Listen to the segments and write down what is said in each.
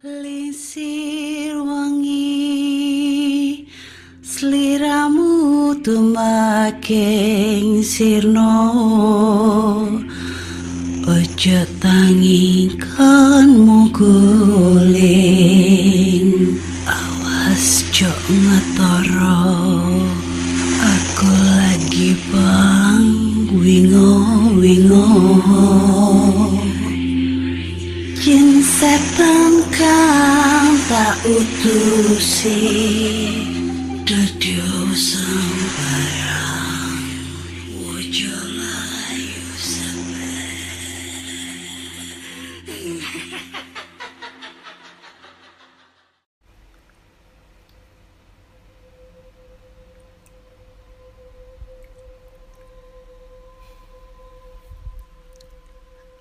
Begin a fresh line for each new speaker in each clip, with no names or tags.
Lisir wangi Seliramu tumaking sirno. Ojo tangi kan muguling Awas jok ngetoro. Aku lagi bang wingo wingo. Jin setan kang tak utusi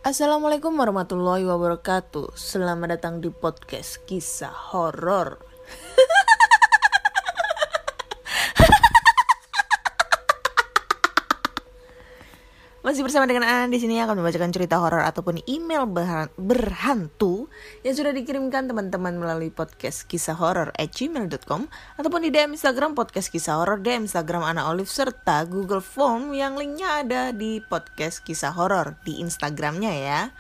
Assalamualaikum warahmatullahi wabarakatuh. Selamat datang di podcast kisah horor. Masih bersama dengan Ana di sini akan membacakan cerita horor ataupun email berhan- berhantu yang sudah dikirimkan teman-teman melalui podcast kisah horor at gmail.com ataupun di DM Instagram podcast kisah horor, DM Instagram Ana Olive serta Google Form yang linknya ada di podcast kisah horor di Instagramnya ya.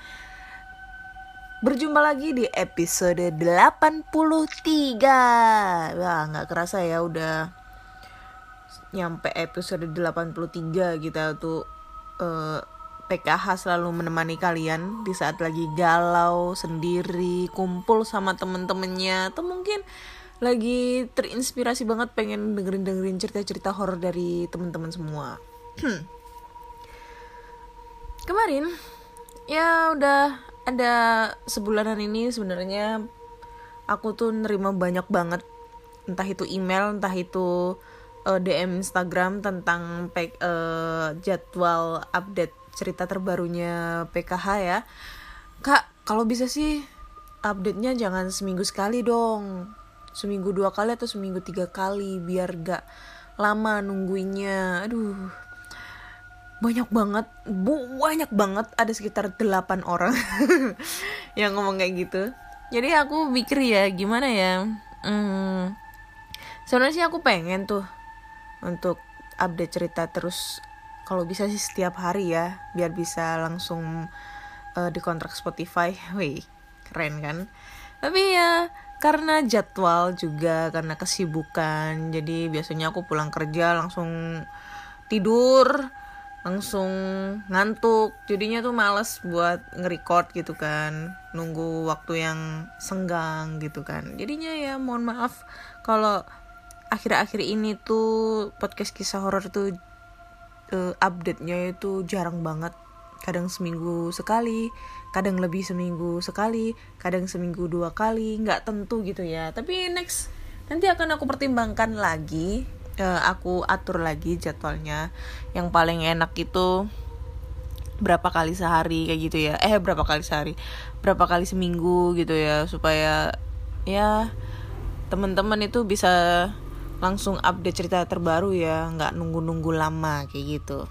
Berjumpa lagi di episode 83 Wah nggak kerasa ya udah nyampe episode 83 kita tuh eh, PKH selalu menemani kalian di saat lagi galau sendiri kumpul sama temen-temennya atau mungkin lagi terinspirasi banget pengen dengerin dengerin cerita-cerita horor dari teman-teman semua. Kemarin ya udah ada sebulanan ini sebenarnya aku tuh nerima banyak banget. Entah itu email entah itu eh, DM Instagram tentang eh, jadwal update cerita terbarunya PKH ya. Kak kalau bisa sih update-nya jangan seminggu sekali dong. Seminggu dua kali atau seminggu tiga kali biar gak lama nungguinnya. Aduh. Banyak banget banyak banget. Ada sekitar 8 orang yang ngomong kayak gitu. Jadi aku mikir ya gimana ya? Hmm, sebenarnya sih aku pengen tuh untuk update cerita terus. Kalau bisa sih setiap hari ya biar bisa langsung eh, dikontrak Spotify. Wih keren kan? Tapi ya karena jadwal juga karena kesibukan jadi biasanya aku pulang kerja langsung tidur langsung ngantuk. Jadinya tuh males buat nge-record gitu kan nunggu waktu yang senggang gitu kan. Jadinya ya mohon maaf kalau akhir-akhir ini tuh podcast kisah horor tuh eh, update-nya itu jarang banget. Kadang seminggu sekali kadang lebih seminggu sekali kadang seminggu dua kali nggak tentu gitu ya. Tapi next nanti akan aku pertimbangkan lagi Eh, aku atur lagi jadwalnya. Yang paling enak itu berapa kali sehari kayak gitu ya. Eh berapa kali sehari? Berapa kali seminggu gitu ya supaya ya teman-teman itu bisa langsung update cerita terbaru ya nggak nunggu-nunggu lama kayak gitu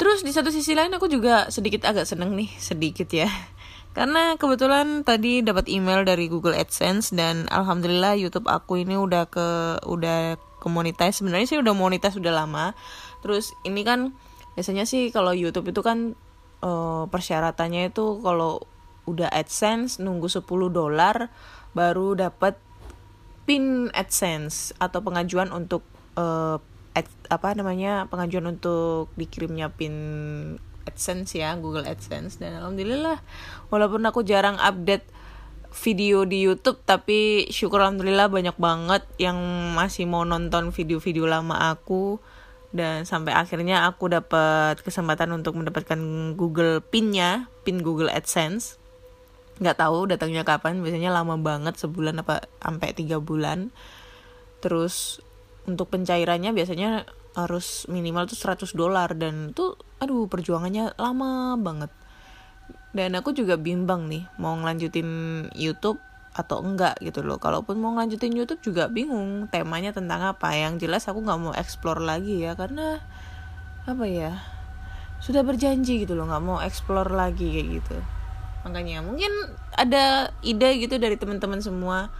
Terus di satu sisi lain aku juga sedikit agak seneng nih, sedikit ya. Karena kebetulan tadi dapat email dari Google AdSense dan alhamdulillah YouTube aku ini udah ke udah monetize. Sebenarnya sih udah monetize sudah lama. Terus ini kan biasanya sih kalau YouTube itu kan eh, persyaratannya itu kalau udah AdSense nunggu 10 dolar baru dapat pin AdSense atau pengajuan untuk eh, ad- apa namanya pengajuan untuk dikirimnya pin AdSense ya Google AdSense. Dan alhamdulillah walaupun aku jarang update video di YouTube tapi syukur alhamdulillah banyak banget yang masih mau nonton video-video lama aku. Dan sampai akhirnya aku dapat kesempatan untuk mendapatkan Google pinnya pin Google AdSense nggak tahu datangnya kapan. Biasanya lama banget sebulan apa sampai tiga bulan. Terus untuk pencairannya biasanya harus minimal tuh 100 dolar. Dan tuh aduh perjuangannya lama banget. Dan aku juga bimbang nih mau ngelanjutin YouTube atau enggak gitu loh. Kalaupun mau ngelanjutin YouTube juga bingung temanya tentang apa. Yang jelas aku nggak mau explore lagi ya karena apa ya sudah berjanji gitu loh nggak mau explore lagi kayak gitu makanya mungkin ada ide gitu dari teman-teman semua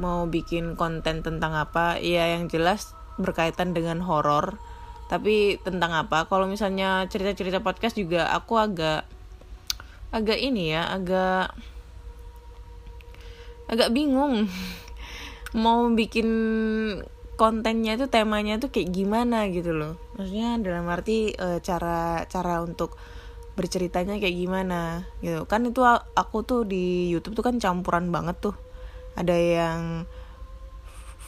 mau bikin konten tentang apa. Ya yang jelas berkaitan dengan horor. Tapi tentang apa? Kalau misalnya cerita-cerita podcast juga aku agak agak ini ya agak agak bingung. Mau bikin kontennya itu temanya itu kayak gimana gitu loh. Maksudnya dalam arti e, cara cara untuk berceritanya kayak gimana gitu. Kan itu aku tuh di YouTube tuh kan campuran banget tuh. Ada yang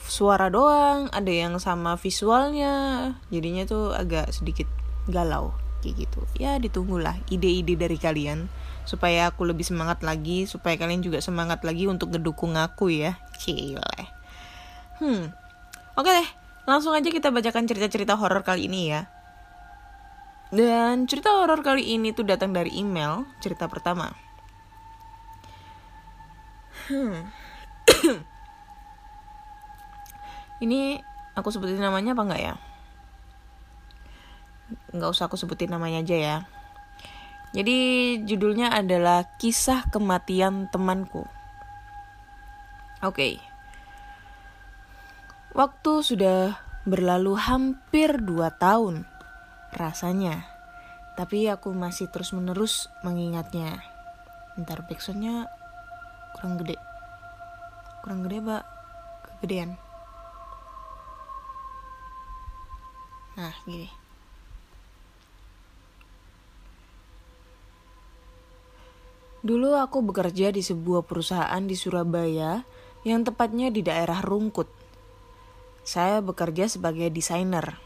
suara doang ada yang sama visualnya. Jadinya tuh agak sedikit galau kayak gitu. Ya ditunggulah ide-ide dari kalian supaya aku lebih semangat lagi supaya kalian juga semangat lagi untuk ngedukung aku ya. Cile hmm. Oke deh langsung aja kita bacakan cerita-cerita horor kali ini ya dan cerita horor kali ini tuh datang dari email cerita pertama. Hmm. Ini aku sebutin namanya apa enggak ya? Nggak usah aku sebutin namanya aja ya. Jadi judulnya adalah kisah kematian temanku. Oke. Okay. waktu sudah berlalu hampir dua tahun rasanya tapi aku masih terus menerus mengingatnya ntar backsoundnya kurang gede kurang gede mbak kegedean Nah, gini. Dulu aku bekerja di sebuah perusahaan di Surabaya yang tepatnya di daerah Rungkut. Saya bekerja sebagai desainer.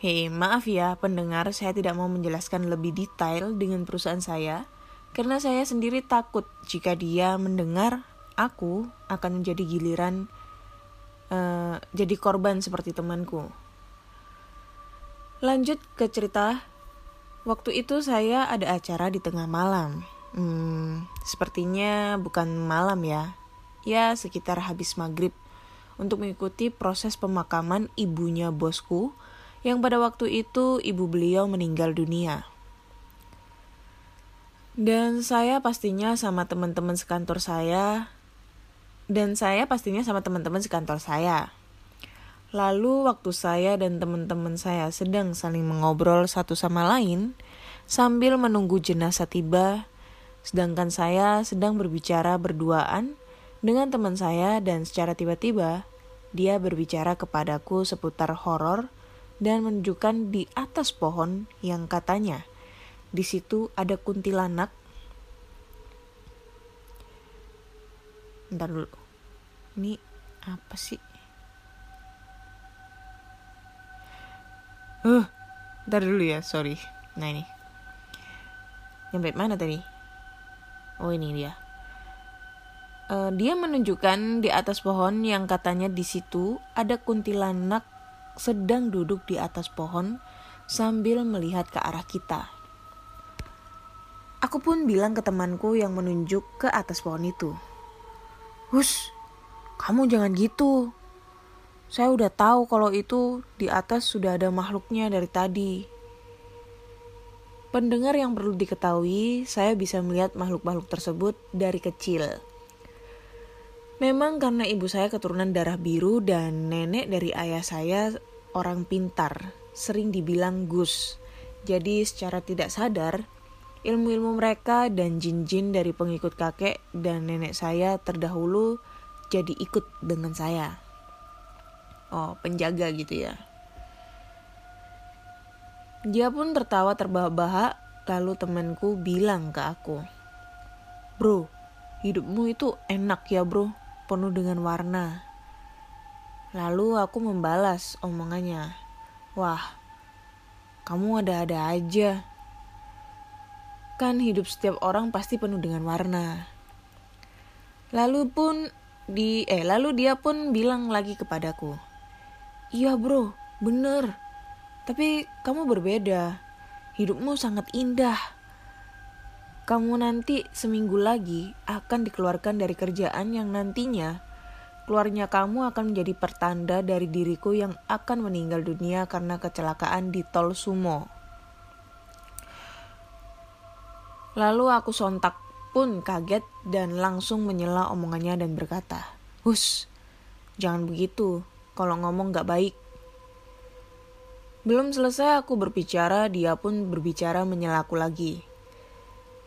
Hei, maaf ya pendengar, saya tidak mau menjelaskan lebih detail dengan perusahaan saya karena saya sendiri takut jika dia mendengar aku akan menjadi giliran uh, jadi korban seperti temanku. Lanjut ke cerita, waktu itu saya ada acara di tengah malam. Hmm, sepertinya bukan malam ya, ya sekitar habis maghrib untuk mengikuti proses pemakaman ibunya bosku yang pada waktu itu ibu beliau meninggal dunia. Dan saya pastinya sama teman-teman sekantor saya dan saya pastinya sama teman-teman sekantor saya. Lalu waktu saya dan teman-teman saya sedang saling mengobrol satu sama lain sambil menunggu jenazah tiba, sedangkan saya sedang berbicara berduaan dengan teman saya dan secara tiba-tiba dia berbicara kepadaku seputar horor dan menunjukkan di atas pohon yang katanya. Di situ ada kuntilanak. Ntar dulu. Ini apa sih? Uh ntar dulu ya sorry. Nah ini. Nyampe mana tadi? Oh ini dia. Uh, dia menunjukkan di atas pohon yang katanya di situ ada kuntilanak sedang duduk di atas pohon sambil melihat ke arah kita. Aku pun bilang ke temanku yang menunjuk ke atas pohon itu. Hush, kamu jangan gitu. Saya udah tahu kalau itu di atas sudah ada makhluknya dari tadi. Pendengar yang perlu diketahui, saya bisa melihat makhluk-makhluk tersebut dari kecil. Memang karena ibu saya keturunan darah biru dan nenek dari ayah saya orang pintar, sering dibilang Gus. Jadi secara tidak sadar, ilmu-ilmu mereka dan jin-jin dari pengikut kakek dan nenek saya terdahulu jadi ikut dengan saya. Oh, penjaga gitu ya. Dia pun tertawa terbahak-bahak, lalu temanku bilang ke aku, Bro, hidupmu itu enak ya bro, penuh dengan warna. Lalu aku membalas omongannya, Wah, kamu ada-ada aja. Kan hidup setiap orang pasti penuh dengan warna. Lalu pun di eh lalu dia pun bilang lagi kepadaku, "Iya, Bro, bener. Tapi kamu berbeda. Hidupmu sangat indah. Kamu nanti seminggu lagi akan dikeluarkan dari kerjaan yang nantinya keluarnya kamu akan menjadi pertanda dari diriku yang akan meninggal dunia karena kecelakaan di tol Sumo." Lalu aku sontak pun kaget dan langsung menyela omongannya dan berkata, Hus, jangan begitu, kalau ngomong gak baik. Belum selesai aku berbicara, dia pun berbicara menyelaku lagi.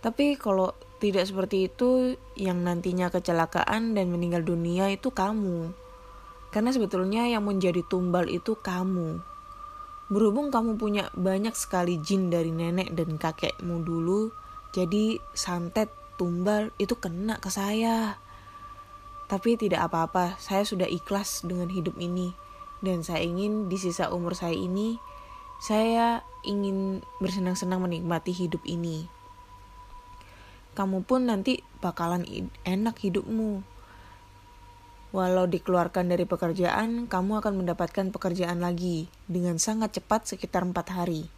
Tapi kalau tidak seperti itu, yang nantinya kecelakaan dan meninggal dunia itu kamu. Karena sebetulnya yang menjadi tumbal itu kamu. Berhubung kamu punya banyak sekali jin dari nenek dan kakekmu dulu, jadi santet tumbal itu kena ke saya. Tapi tidak apa-apa, saya sudah ikhlas dengan hidup ini dan saya ingin di sisa umur saya ini saya ingin bersenang-senang menikmati hidup ini. Kamu pun nanti bakalan enak hidupmu. Walau dikeluarkan dari pekerjaan, kamu akan mendapatkan pekerjaan lagi dengan sangat cepat sekitar empat hari.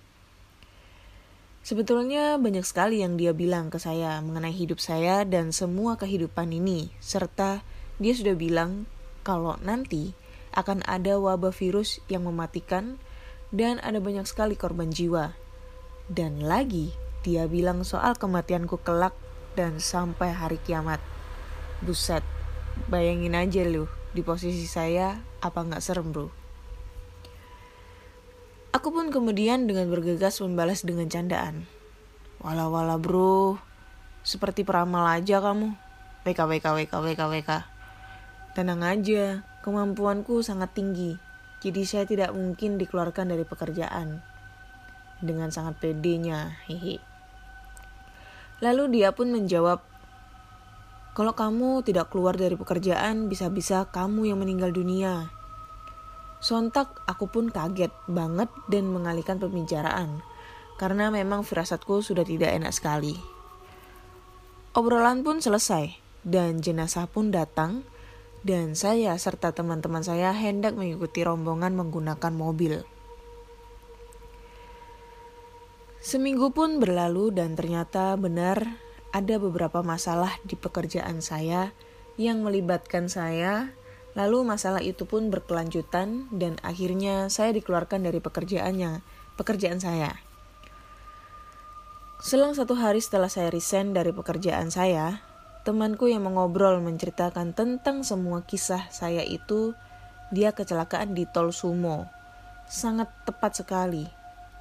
Sebetulnya banyak sekali yang dia bilang ke saya mengenai hidup saya dan semua kehidupan ini, serta dia sudah bilang kalau nanti akan ada wabah virus yang mematikan dan ada banyak sekali korban jiwa. Dan lagi, dia bilang soal kematianku kelak dan sampai hari kiamat. Buset, bayangin aja lu di posisi saya, apa nggak serem bro? Aku pun kemudian dengan bergegas membalas dengan candaan. Wala wala bro, seperti peramal aja kamu. WK WK WK WK WK. Tenang aja, Kemampuanku sangat tinggi, jadi saya tidak mungkin dikeluarkan dari pekerjaan. Dengan sangat pedenya, hehe. Lalu dia pun menjawab, kalau kamu tidak keluar dari pekerjaan, bisa-bisa kamu yang meninggal dunia. Sontak aku pun kaget banget dan mengalihkan pembicaraan, karena memang firasatku sudah tidak enak sekali. Obrolan pun selesai, dan jenazah pun datang dan saya serta teman-teman saya hendak mengikuti rombongan menggunakan mobil. Seminggu pun berlalu dan ternyata benar ada beberapa masalah di pekerjaan saya yang melibatkan saya. Lalu masalah itu pun berkelanjutan dan akhirnya saya dikeluarkan dari pekerjaannya, pekerjaan saya. Selang satu hari setelah saya resign dari pekerjaan saya, Temanku yang mengobrol menceritakan tentang semua kisah saya itu, dia kecelakaan di tol Sumo. Sangat tepat sekali,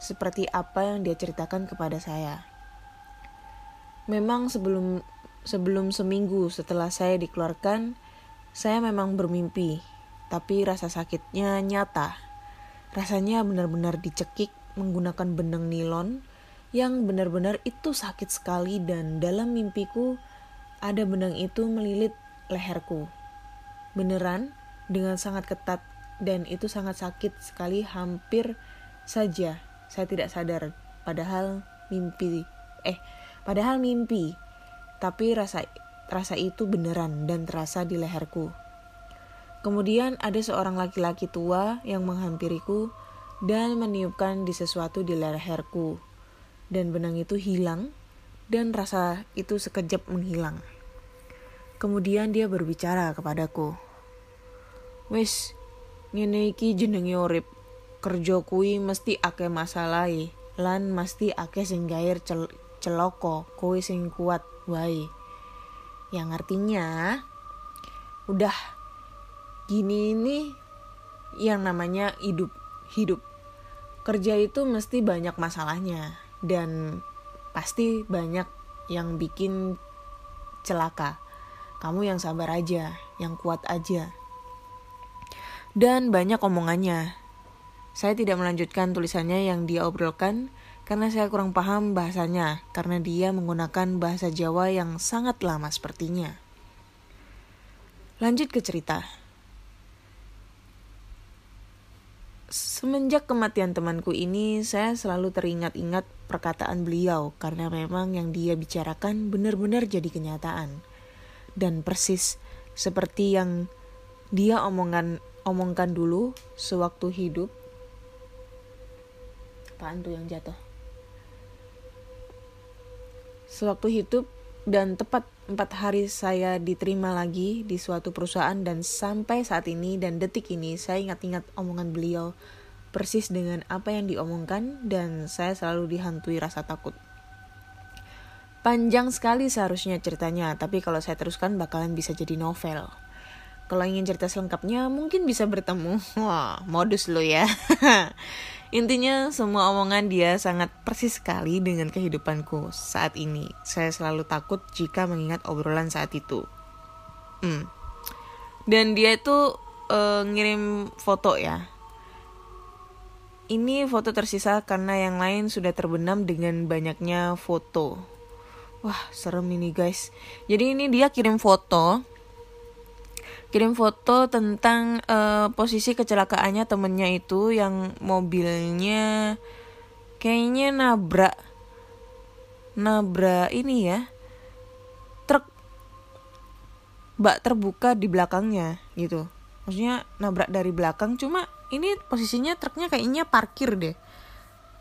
seperti apa yang dia ceritakan kepada saya. Memang sebelum sebelum seminggu setelah saya dikeluarkan, saya memang bermimpi, tapi rasa sakitnya nyata. Rasanya benar-benar dicekik menggunakan benang nilon yang benar-benar itu sakit sekali dan dalam mimpiku ada benang itu melilit leherku. Beneran, dengan sangat ketat, dan itu sangat sakit sekali hampir saja saya tidak sadar. Padahal mimpi, eh, padahal mimpi. Tapi rasa rasa itu beneran dan terasa di leherku. Kemudian ada seorang laki-laki tua yang menghampiriku dan meniupkan di sesuatu di leherku. Dan benang itu hilang dan rasa itu sekejap menghilang. Kemudian dia berbicara kepadaku. Wis, ngene iki jenenge. Kerja kuwi mesti akeh masalah lan mesti akeh sing gair cel celoko, kowe sing kuat wae. Yang artinya udah gini ini yang namanya hidup hidup kerja itu mesti banyak masalahnya dan pasti banyak yang bikin celaka kamu yang sabar aja, yang kuat aja. Dan banyak omongannya. Saya tidak melanjutkan tulisannya yang dia obrolkan karena saya kurang paham bahasanya, karena dia menggunakan bahasa Jawa yang sangat lama sepertinya. Lanjut ke cerita. Semenjak kematian temanku ini, saya selalu teringat-ingat perkataan beliau karena memang yang dia bicarakan benar-benar jadi kenyataan dan persis seperti yang dia omongan omongkan dulu sewaktu hidup. Apaan tuh yang jatuh? Sewaktu hidup dan tepat empat hari saya diterima lagi di suatu perusahaan dan sampai saat ini dan detik ini saya ingat-ingat omongan beliau persis dengan apa yang diomongkan dan saya selalu dihantui rasa takut. Panjang sekali seharusnya ceritanya, tapi kalau saya teruskan bakalan bisa jadi novel. Kalau ingin cerita selengkapnya, mungkin bisa bertemu. Wah, modus lo ya. Intinya semua omongan dia sangat persis sekali dengan kehidupanku saat ini. Saya selalu takut jika mengingat obrolan saat itu. Hmm. Dan dia itu uh, ngirim foto ya. Ini foto tersisa karena yang lain sudah terbenam dengan banyaknya foto. Wah, serem ini guys. Jadi ini dia kirim foto. Kirim foto tentang uh, posisi kecelakaannya temennya itu yang mobilnya kayaknya nabrak nabrak ini ya truk bak terbuka di belakangnya gitu. Maksudnya nabrak dari belakang cuma ini posisinya truknya kayaknya parkir deh.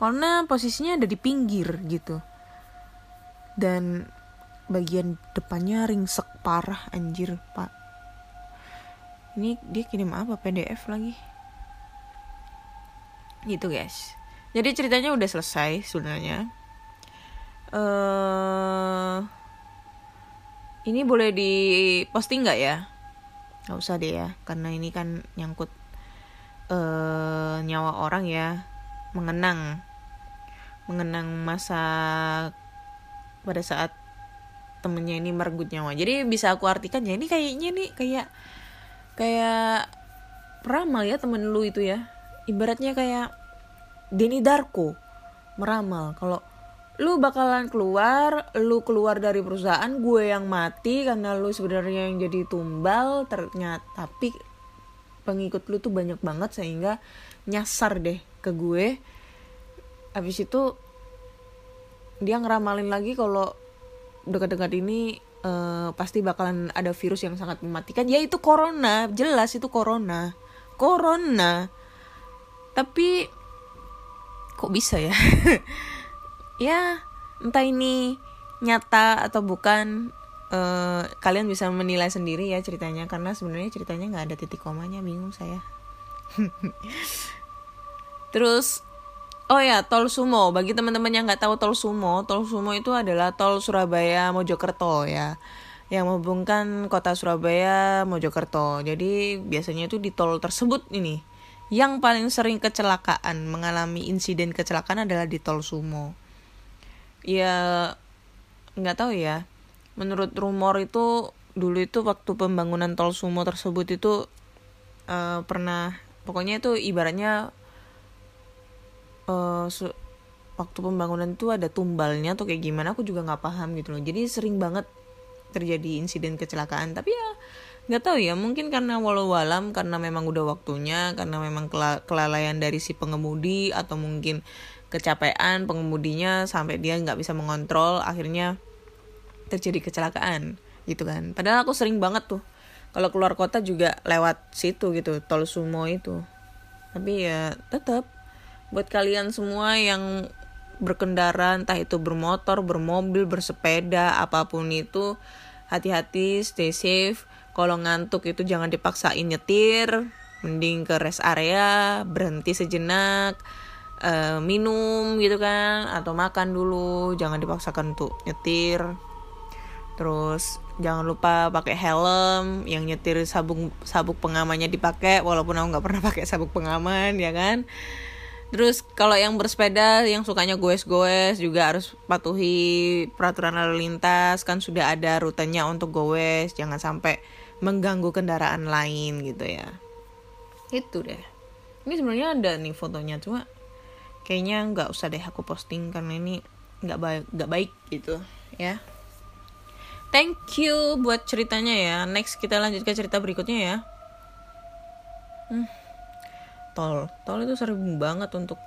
Karena posisinya ada di pinggir gitu. Dan bagian depannya ringsek parah anjir pak ini dia kirim apa? PDF lagi? Gitu guys. Jadi ceritanya udah selesai sebenarnya. Uh, ini boleh di posting nggak ya? Nggak usah deh ya karena ini kan nyangkut uh, nyawa orang ya. Mengenang mengenang masa pada saat temennya ini merenggut nyawa. Jadi bisa aku artikan ya ini kayaknya nih kayak kayak peramal ya temen lu itu ya ibaratnya kayak Denny Darko meramal kalau lu bakalan keluar, lu keluar dari perusahaan, gue yang mati karena lu sebenarnya yang jadi tumbal, ternyata tapi pengikut lu tuh banyak banget sehingga nyasar deh ke gue. Habis itu dia ngeramalin lagi kalau dekat-dekat ini uh, pasti bakalan ada virus yang sangat mematikan, yaitu corona, jelas itu corona. Corona. Tapi kok bisa ya? ya entah ini nyata atau bukan uh, kalian bisa menilai sendiri ya ceritanya karena sebenarnya ceritanya nggak ada titik komanya bingung saya terus oh ya tol sumo. Bagi teman-teman yang nggak tahu tol sumo tol sumo itu adalah tol Surabaya Mojokerto ya yang menghubungkan kota Surabaya Mojokerto. Jadi biasanya itu di tol tersebut ini yang paling sering kecelakaan mengalami insiden kecelakaan adalah di tol sumo. Ya nggak tahu ya. Menurut rumor itu dulu itu waktu pembangunan tol sumo tersebut itu uh, pernah pokoknya itu ibaratnya uh, waktu pembangunan itu ada tumbalnya atau kayak gimana aku juga nggak paham gitu loh. Jadi sering banget terjadi insiden kecelakaan. Tapi ya nggak tahu ya mungkin karena walau walam karena memang udah waktunya karena memang kelalaian dari si pengemudi atau mungkin kecapean pengemudinya sampai dia nggak bisa mengontrol akhirnya terjadi kecelakaan gitu kan. Padahal aku sering banget tuh kalau keluar kota juga lewat situ gitu tol sumo itu. Tapi ya tetap buat kalian semua yang berkendara entah itu bermotor bermobil bersepeda apa pun itu hati-hati stay safe. Kalau ngantuk itu jangan dipaksain nyetir mending ke rest area berhenti sejenak uh, minum gitu kan atau makan dulu. Jangan dipaksakan untuk nyetir. Terus jangan lupa pakai helm yang nyetir sabuk sabuk pengamannya dipakai walaupun aku nggak pernah pakai sabuk pengaman ya kan terus kalau yang bersepeda yang sukanya goes-goes juga harus patuhi peraturan lalu lintas. Kan sudah ada rutenya untuk goes jangan sampai mengganggu kendaraan lain gitu ya. Itu deh. Ini sebenarnya ada nih fotonya cuma kayaknya nggak usah deh aku posting karena ini nggak baik nggak baik gitu ya. Thank you buat ceritanya ya. Next kita lanjut ke cerita berikutnya ya. Hmm. Tol. Tol itu sering banget untuk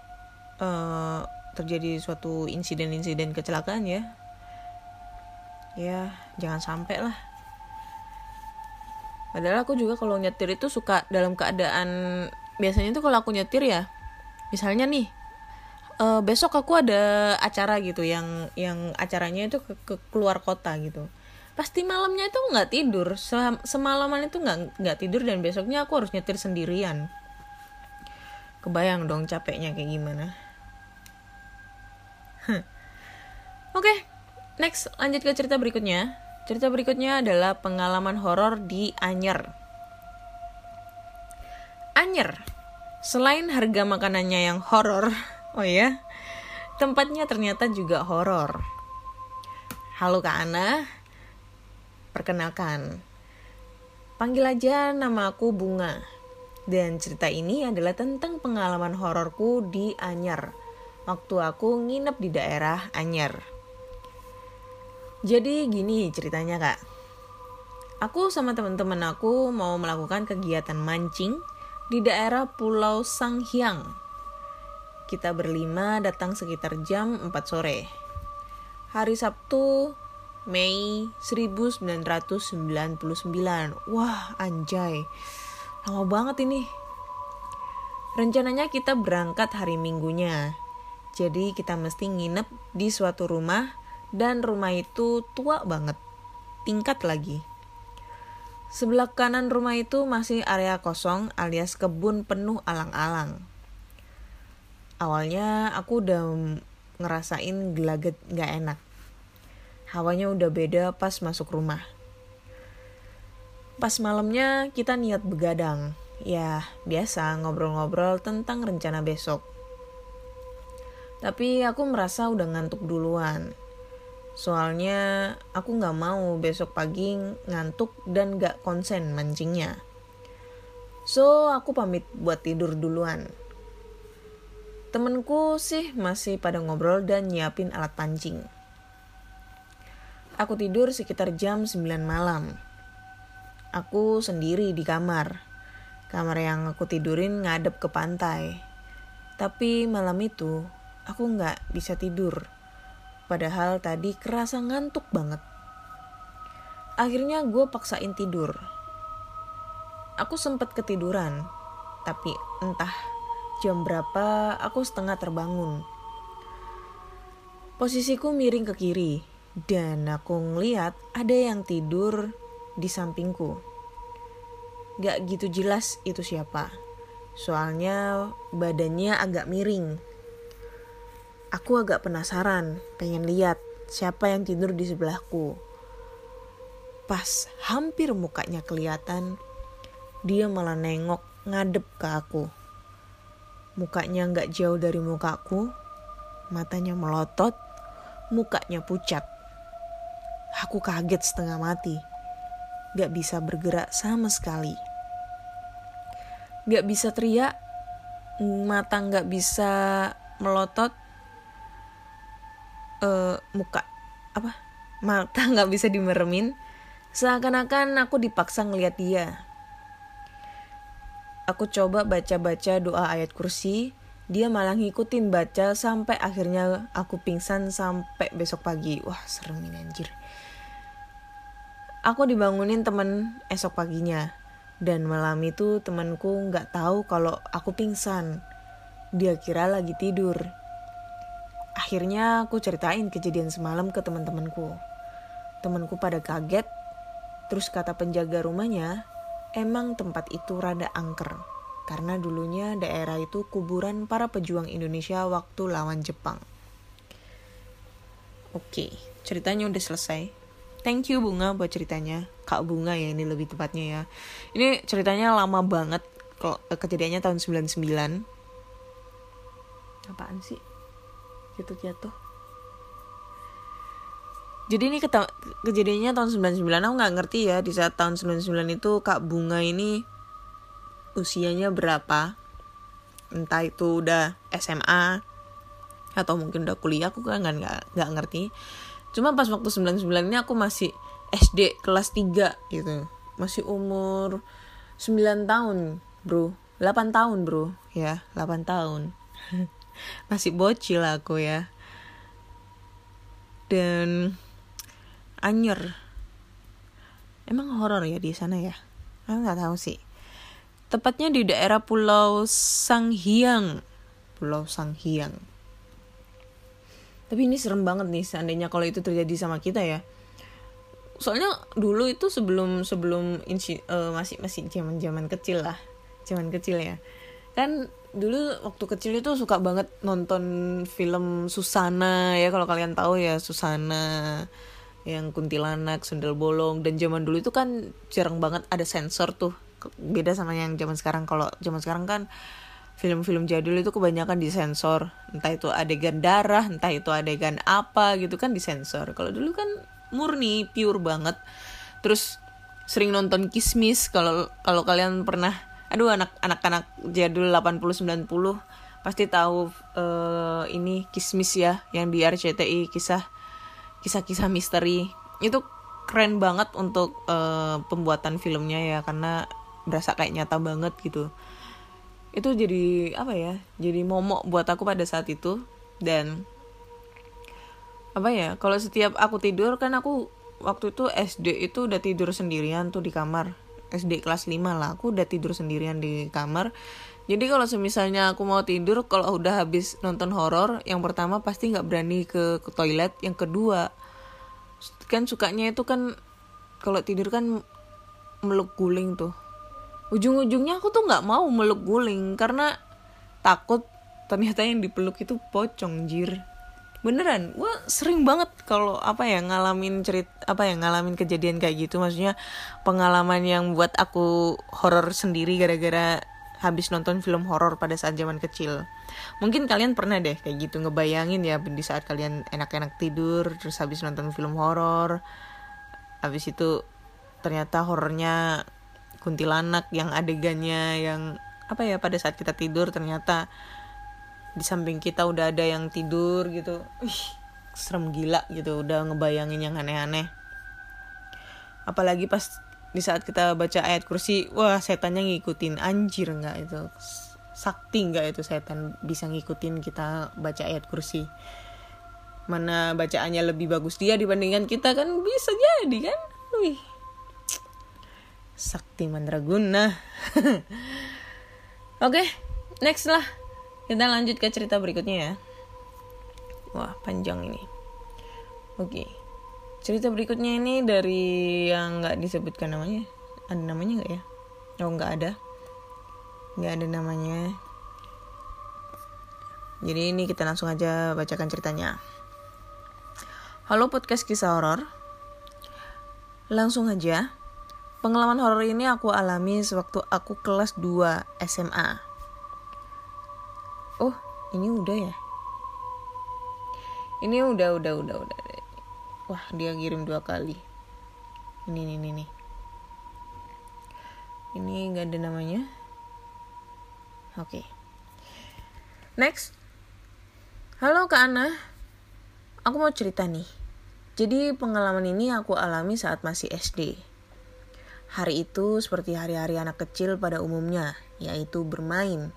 uh, terjadi suatu insiden-insiden kecelakaan ya. Ya jangan sampai lah. Padahal aku juga kalau nyetir itu suka dalam keadaan biasanya tuh kalau aku nyetir ya misalnya nih uh, besok aku ada acara gitu yang yang acaranya itu ke, ke keluar kota gitu. Pasti malamnya itu nggak tidur semalaman itu nggak nggak tidur dan besoknya aku harus nyetir sendirian kebayang dong capeknya kayak gimana oke okay. Next, lanjut ke cerita berikutnya. Cerita berikutnya adalah pengalaman horor di Anyer. Anyer, selain harga makanannya yang horor, oh ya, tempatnya ternyata juga horor. Halo Kak Ana, perkenalkan, panggil aja nama aku Bunga. Dan cerita ini adalah tentang pengalaman hororku di Anyer, waktu aku nginep di daerah Anyer. Jadi gini ceritanya kak. Aku sama teman-teman aku mau melakukan kegiatan mancing di daerah Pulau Sanghyang. Kita berlima datang sekitar jam 4 sore. Hari Sabtu, Mei 1999. Wah, anjay. Lama banget ini. Rencananya kita berangkat hari Minggunya. Jadi kita mesti nginep di suatu rumah dan rumah itu tua banget. Tingkat lagi. Sebelah kanan rumah itu masih area kosong alias kebun penuh alang-alang. Awalnya aku udah ngerasain gelagat gak enak. Hawanya udah beda pas masuk rumah. Pas malamnya kita niat begadang. Ya, biasa ngobrol-ngobrol tentang rencana besok. Tapi aku merasa udah ngantuk duluan. Soalnya aku gak mau besok pagi ngantuk dan gak konsen mancingnya. So, aku pamit buat tidur duluan. Temenku sih masih pada ngobrol dan nyiapin alat pancing. Aku tidur sekitar jam 9 malam. Aku sendiri di kamar. Kamar yang aku tidurin ngadep ke pantai. Tapi malam itu aku nggak bisa tidur. Padahal tadi kerasa ngantuk banget. Akhirnya gue paksain tidur. Aku sempat ketiduran, tapi entah jam berapa aku setengah terbangun. Posisiku miring ke kiri, dan aku ngeliat ada yang tidur di sampingku. Gak gitu jelas itu siapa. Soalnya badannya agak miring. Aku agak penasaran, pengen lihat siapa yang tidur di sebelahku. Pas hampir mukanya kelihatan, dia malah nengok ngadep ke aku. Mukanya gak jauh dari mukaku, matanya melotot, mukanya pucat. Aku kaget setengah mati gak bisa bergerak sama sekali. Gak bisa teriak, mata gak bisa melotot, uh, muka apa mata gak bisa dimeremin, seakan-akan aku dipaksa ngeliat dia. Aku coba baca-baca doa ayat kursi, dia malah ngikutin baca sampai akhirnya aku pingsan sampai besok pagi. Wah serem ini anjir. Aku dibangunin temen esok paginya. Dan malam itu temanku nggak tahu kalau aku pingsan. Dia kira lagi tidur. Akhirnya aku ceritain kejadian semalam ke teman-temanku. Temanku pada kaget. Terus kata penjaga rumahnya, emang tempat itu rada angker. Karena dulunya daerah itu kuburan para pejuang Indonesia waktu lawan Jepang. Oke, ceritanya udah selesai. Thank you Bunga buat ceritanya. Kak Bunga ya ini lebih tepatnya ya. Ini ceritanya lama banget. Kalau kejadiannya tahun 99. Apaan sih? Jatuh-jatuh. Jadi ini kejadiannya tahun 99 aku nggak ngerti ya di saat tahun 99 itu Kak Bunga ini usianya berapa entah itu udah SMA atau mungkin udah kuliah aku kan nggak nggak ngerti cuma pas waktu 99 ini aku masih SD kelas 3 gitu. Masih umur 9 tahun bro. 8 tahun bro. Ya 8 tahun. Masih bocil aku ya. Dan anyer emang horor ya di sana ya? Aku nggak tahu sih. Tepatnya di daerah Pulau Sanghyang. Pulau Sanghyang tapi ini serem banget nih seandainya kalau itu terjadi sama kita ya. Soalnya dulu itu sebelum sebelum insi, uh, masih masih zaman zaman kecil lah. Zaman kecil ya. Kan dulu waktu kecil itu suka banget nonton film Susana ya kalau kalian tahu ya. Susana yang kuntilanak, sundel bolong. Dan zaman dulu itu kan jarang banget ada sensor tuh. Beda sama yang zaman sekarang. Kalau zaman sekarang kan film-film jadul itu kebanyakan disensor. Entah itu adegan darah, entah itu adegan apa gitu kan disensor. Kalau dulu kan murni, pure banget. Terus sering nonton Kismis kalau kalau kalian pernah aduh anak anak-anak jadul 80 90 pasti tahu uh, ini Kismis ya yang di RCTI kisah kisah-kisah misteri itu keren banget untuk uh, pembuatan filmnya ya karena berasa kayak nyata banget gitu itu jadi apa ya jadi momok buat aku pada saat itu. Dan apa ya kalau setiap aku tidur kan aku waktu itu SD itu udah tidur sendirian tuh di kamar. SD kelas 5 lah aku udah tidur sendirian di kamar. Jadi kalau semisalnya aku mau tidur kalau udah habis nonton horor yang pertama pasti nggak berani ke, ke toilet yang kedua kan sukanya itu kan kalau tidur kan meluk guling tuh ujung-ujungnya aku tuh nggak mau meluk guling karena takut ternyata yang dipeluk itu pocong jir beneran gue sering banget kalau apa ya ngalamin cerit apa ya ngalamin kejadian kayak gitu maksudnya pengalaman yang buat aku horor sendiri gara-gara habis nonton film horor pada saat zaman kecil. Mungkin kalian pernah deh kayak gitu ngebayangin ya di saat kalian enak-enak tidur terus habis nonton film horor. Habis itu ternyata horornya kuntilanak yang adegannya yang apa ya pada saat kita tidur ternyata di samping kita udah ada yang tidur gitu. Ih, serem gila gitu udah ngebayangin yang aneh-aneh. Apalagi pas di saat kita baca ayat kursi wah setannya ngikutin. Anjir nggak itu? Sakti nggak itu setan bisa ngikutin kita baca ayat kursi? Mana bacaannya lebih bagus dia dibandingkan kita kan? Bisa jadi kan? Wih sakti mandraguna oke okay, next lah kita lanjut ke cerita berikutnya ya wah panjang ini oke okay. Cerita berikutnya ini dari yang nggak disebutkan namanya. Ada namanya nggak ya? Oh nggak ada. Nggak ada namanya. Jadi ini kita langsung aja bacakan ceritanya. Halo podcast kisah horor. Langsung aja. Pengalaman horor ini aku alami sewaktu aku kelas 2 SMA. Oh, ini udah ya? Ini udah, udah, udah, udah. Wah dia kirim dua kali. Ini ini ini ini nggak ada namanya. Oke. Okay. next. Halo kak Ana. Aku mau cerita nih. Jadi pengalaman ini aku alami saat masih SD hari itu seperti hari-hari anak kecil pada umumnya yaitu bermain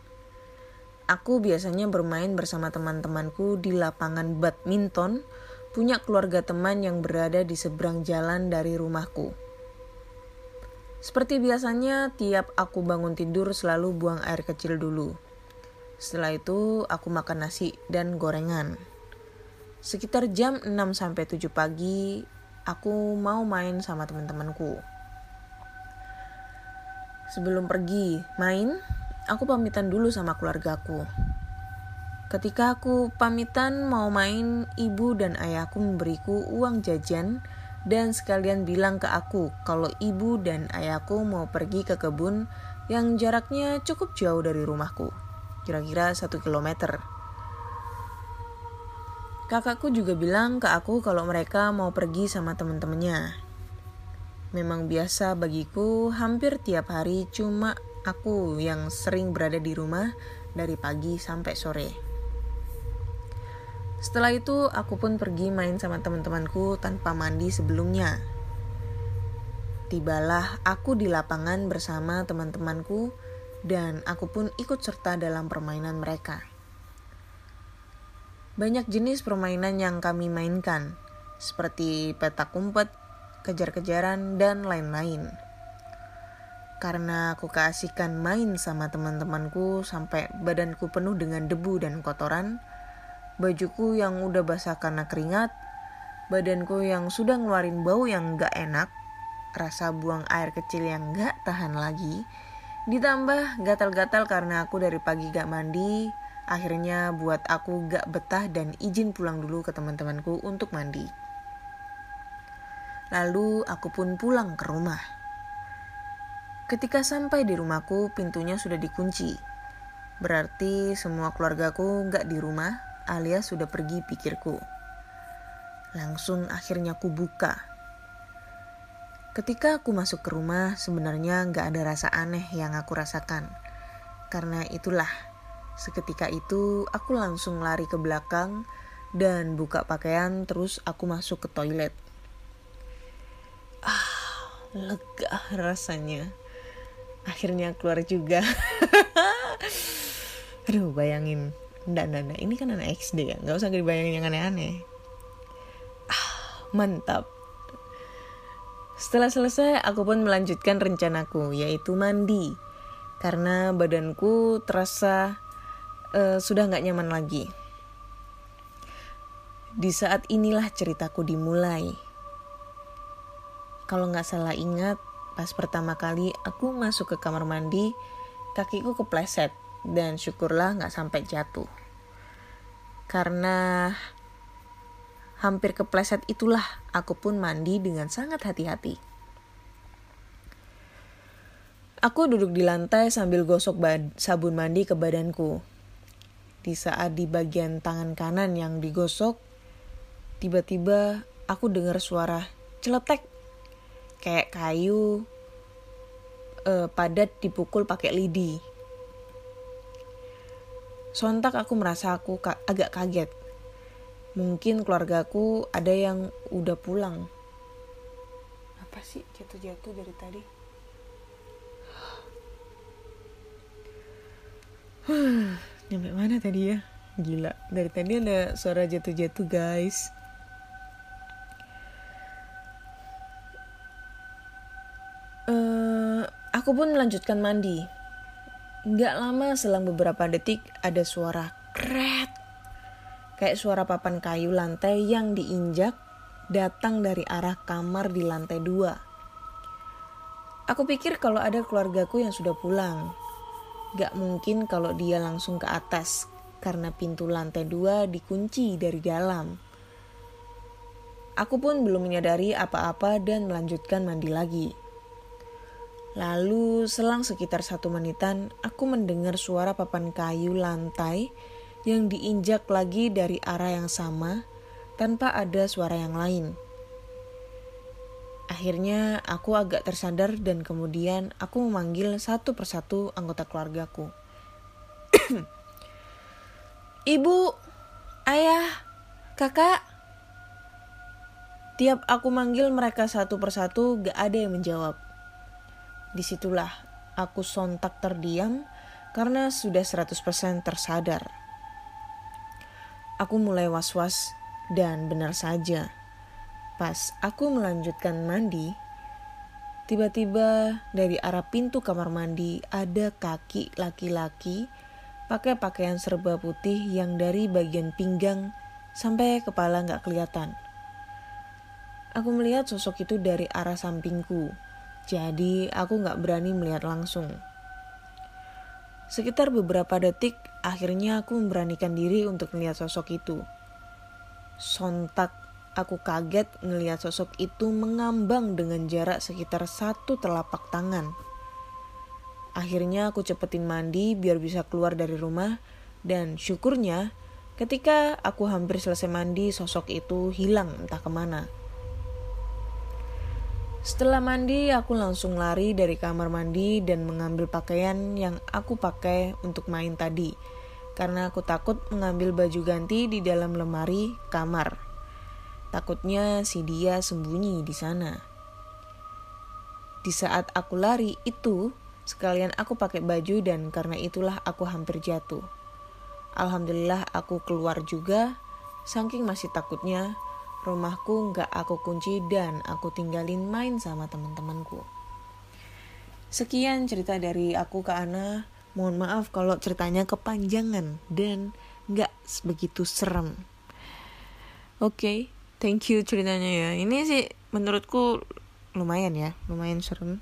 aku biasanya bermain bersama teman-temanku di lapangan badminton punya keluarga teman yang berada di seberang jalan dari rumahku. Seperti biasanya, tiap aku bangun tidur selalu buang air kecil dulu. Setelah itu, aku makan nasi dan gorengan. Sekitar jam 6-7 pagi, aku mau main sama teman-temanku. Sebelum pergi main, aku pamitan dulu sama keluargaku. Ketika aku pamitan mau main, ibu dan ayahku memberiku uang jajan dan sekalian bilang ke aku kalau ibu dan ayahku mau pergi ke kebun yang jaraknya cukup jauh dari rumahku, kira-kira satu kilometer. Kakakku juga bilang ke aku kalau mereka mau pergi sama teman-temannya. Memang biasa bagiku hampir tiap hari cuma aku yang sering berada di rumah dari pagi sampai sore. Setelah itu, aku pun pergi main sama teman-temanku tanpa mandi sebelumnya. Tibalah aku di lapangan bersama teman-temanku, dan aku pun ikut serta dalam permainan mereka. Banyak jenis permainan yang kami mainkan, seperti petak umpet, kejar-kejaran, dan lain-lain. Karena aku keasikan main sama teman-temanku sampai badanku penuh dengan debu dan kotoran, bajuku yang udah basah karena keringat, badanku yang sudah ngeluarin bau yang gak enak, rasa buang air kecil yang gak tahan lagi, Ditambah gatal-gatal karena aku dari pagi gak mandi, akhirnya buat aku gak betah dan izin pulang dulu ke teman-temanku untuk mandi. Lalu aku pun pulang ke rumah. Ketika sampai di rumahku, pintunya sudah dikunci. Berarti semua keluargaku gak di rumah, alias sudah pergi pikirku. Langsung akhirnya aku buka Ketika aku masuk ke rumah, sebenarnya nggak ada rasa aneh yang aku rasakan. Karena itulah, seketika itu aku langsung lari ke belakang dan buka pakaian terus aku masuk ke toilet. Ah, lega rasanya. Akhirnya keluar juga. Aduh, bayangin. Nggak, nggak. Ini kan anak XD ya. Nggak usah dibayangin yang aneh-aneh. Ah, mantap. Setelah selesai, aku pun melanjutkan rencanaku, yaitu mandi. Karena badanku terasa uh, sudah nggak nyaman lagi. Di saat inilah ceritaku dimulai. Kalau nggak salah ingat, pas pertama kali aku masuk ke kamar mandi, kakiku kepleset dan syukurlah nggak sampai jatuh. Karena hampir kepleset itulah aku pun mandi dengan sangat hati-hati. Aku duduk di lantai sambil gosok sabun mandi ke badanku. Di saat di bagian tangan kanan yang digosok, tiba-tiba aku dengar suara celetek kayak kayu uh, padat dipukul pakai lidi. Sontak aku merasa aku ka agak kaget. Mungkin keluargaku ada yang udah pulang. Apa sih jatuh-jatuh dari tadi? Nyampe mana tadi ya? Gila dari tadi ada suara jatuh-jatuh guys uh, aku pun melanjutkan mandi Gak lama selang beberapa detik ada suara kret kayak suara papan kayu lantai yang diinjak datang dari arah kamar di lantai dua. Aku pikir kalau ada keluargaku yang sudah pulang. Gak mungkin kalau dia langsung ke atas, karena pintu lantai dua dikunci dari dalam. Aku pun belum menyadari apa-apa dan melanjutkan mandi lagi. Lalu selang sekitar satu menitan, aku mendengar suara papan kayu lantai yang diinjak lagi dari arah yang sama tanpa ada suara yang lain. Akhirnya aku agak tersadar dan kemudian aku memanggil satu persatu anggota keluargaku. Ibu, ayah, kakak. Tiap aku manggil mereka satu persatu gak ada yang menjawab. Di situlah aku sontak terdiam karena sudah 100% tersadar. Aku mulai was-was dan benar saja. Pas aku melanjutkan mandi, tiba-tiba dari arah pintu kamar mandi ada kaki laki-laki pakai pakaian serba putih yang dari bagian pinggang sampai kepala nggak kelihatan. Aku melihat sosok itu dari arah sampingku, jadi aku nggak berani melihat langsung. Sekitar beberapa detik, akhirnya aku memberanikan diri untuk melihat sosok itu. Sontak, aku kaget melihat sosok itu mengambang dengan jarak sekitar satu telapak tangan. Akhirnya aku cepetin mandi biar bisa keluar dari rumah dan syukurnya ketika aku hampir selesai mandi sosok itu hilang entah ke mana. Setelah mandi, aku langsung lari dari kamar mandi dan mengambil pakaian yang aku pakai untuk main tadi. Karena aku takut mengambil baju ganti di dalam lemari kamar. Takutnya si dia sembunyi di sana. Di saat aku lari itu, sekalian aku pakai baju dan karena itulah aku hampir jatuh. Alhamdulillah aku keluar juga, saking masih takutnya rumahku nggak aku kunci dan aku tinggalin main sama teman-temanku. Sekian cerita dari aku ke Ana. Mohon maaf kalau ceritanya kepanjangan dan nggak begitu serem. Oke, okay, thank you ceritanya ya. Ini sih menurutku lumayan ya, lumayan serem.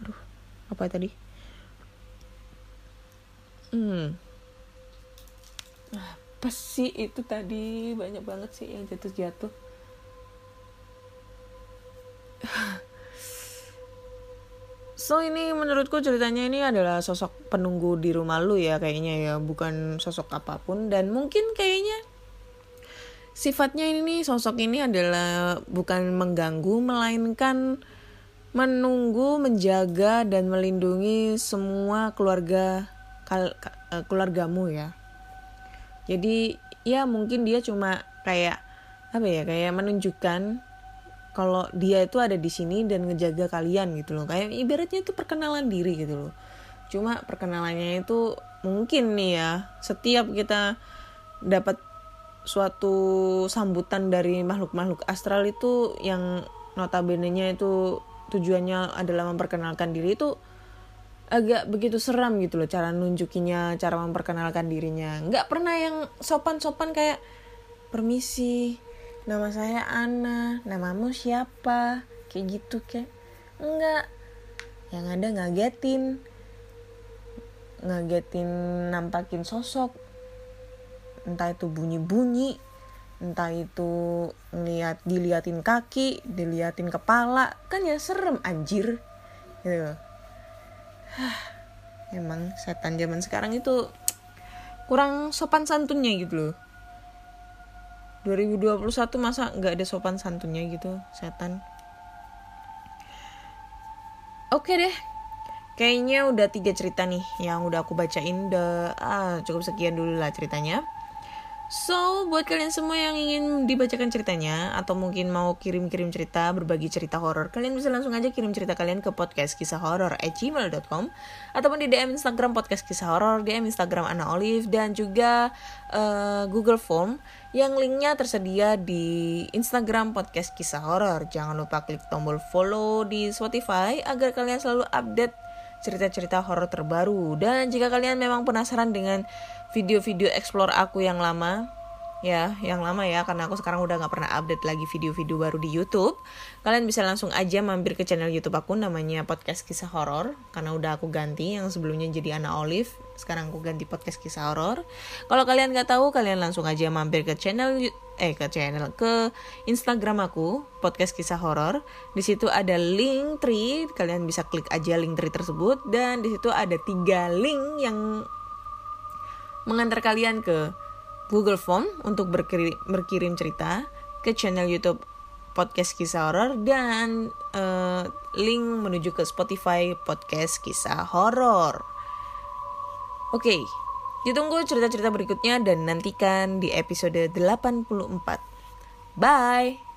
Aduh, apa tadi? Hmm. Apa sih itu tadi? Banyak banget sih yang jatuh-jatuh. So ini menurutku ceritanya ini adalah sosok penunggu di rumah lu ya kayaknya ya. Bukan sosok apa pun. Dan mungkin kayaknya sifatnya ini sosok ini adalah bukan mengganggu melainkan menunggu menjaga dan melindungi semua keluarga kal, eh, keluargamu ya. Jadi ya mungkin dia cuma kayak apa ya kayak menunjukkan kalau dia itu ada di sini dan ngejaga kalian gitu loh. Kayak ibaratnya itu perkenalan diri gitu loh. Cuma perkenalannya itu mungkin nih ya setiap kita dapat suatu sambutan dari makhluk-makhluk astral itu yang notabene-nya itu tujuannya adalah memperkenalkan diri itu agak begitu seram gitu loh cara nunjukinya cara memperkenalkan dirinya. Nggak pernah yang sopan-sopan kayak permisi nama saya Ana. Namamu siapa? Kayak gitu kayak enggak. Yang ada ngagetin. Ngagetin nampakin sosok. Entah itu bunyi-bunyi entah itu ngeliat diliatin kaki diliatin kepala. Kan ya serem anjir. Gitu. Emang setan zaman sekarang itu kurang sopan santunnya gitu loh 2021 masa nggak ada sopan santunnya gitu setan. Oke deh kayaknya udah tiga cerita nih yang udah aku bacain. Udah ah, cukup sekian dulu lah ceritanya So, buat kalian semua yang ingin dibacakan ceritanya atau mungkin mau kirim-kirim cerita, berbagi cerita horor, kalian bisa langsung aja kirim cerita kalian ke podcast kisah horor at gmail.com ataupun di DM Instagram podcast kisah horor, DM Instagram Ana Olive dan juga uh, Google Form yang linknya tersedia di Instagram podcast kisah horor. Jangan lupa klik tombol follow di Spotify agar kalian selalu update cerita-cerita horor terbaru. Dan jika kalian memang penasaran dengan video-video explore aku yang lama ya yang lama ya karena aku sekarang udah nggak pernah update lagi video-video baru di YouTube. Kalian bisa langsung aja mampir ke channel YouTube aku namanya podcast kisah horor karena udah aku ganti. Yang sebelumnya jadi Ana Olive sekarang aku ganti podcast kisah horor. Kalau kalian nggak tahu kalian langsung aja mampir ke channel eh ke channel ke Instagram aku podcast kisah horor. Di situ ada link tree kalian bisa klik aja link tree tersebut. Dan di situ ada tiga link yang mengantar kalian ke Google Form untuk berkirim, berkirim cerita ke channel YouTube podcast kisah horor dan uh, link menuju ke Spotify podcast kisah horor. Oke, okay, ditunggu cerita-cerita berikutnya dan nantikan di episode 84. Bye.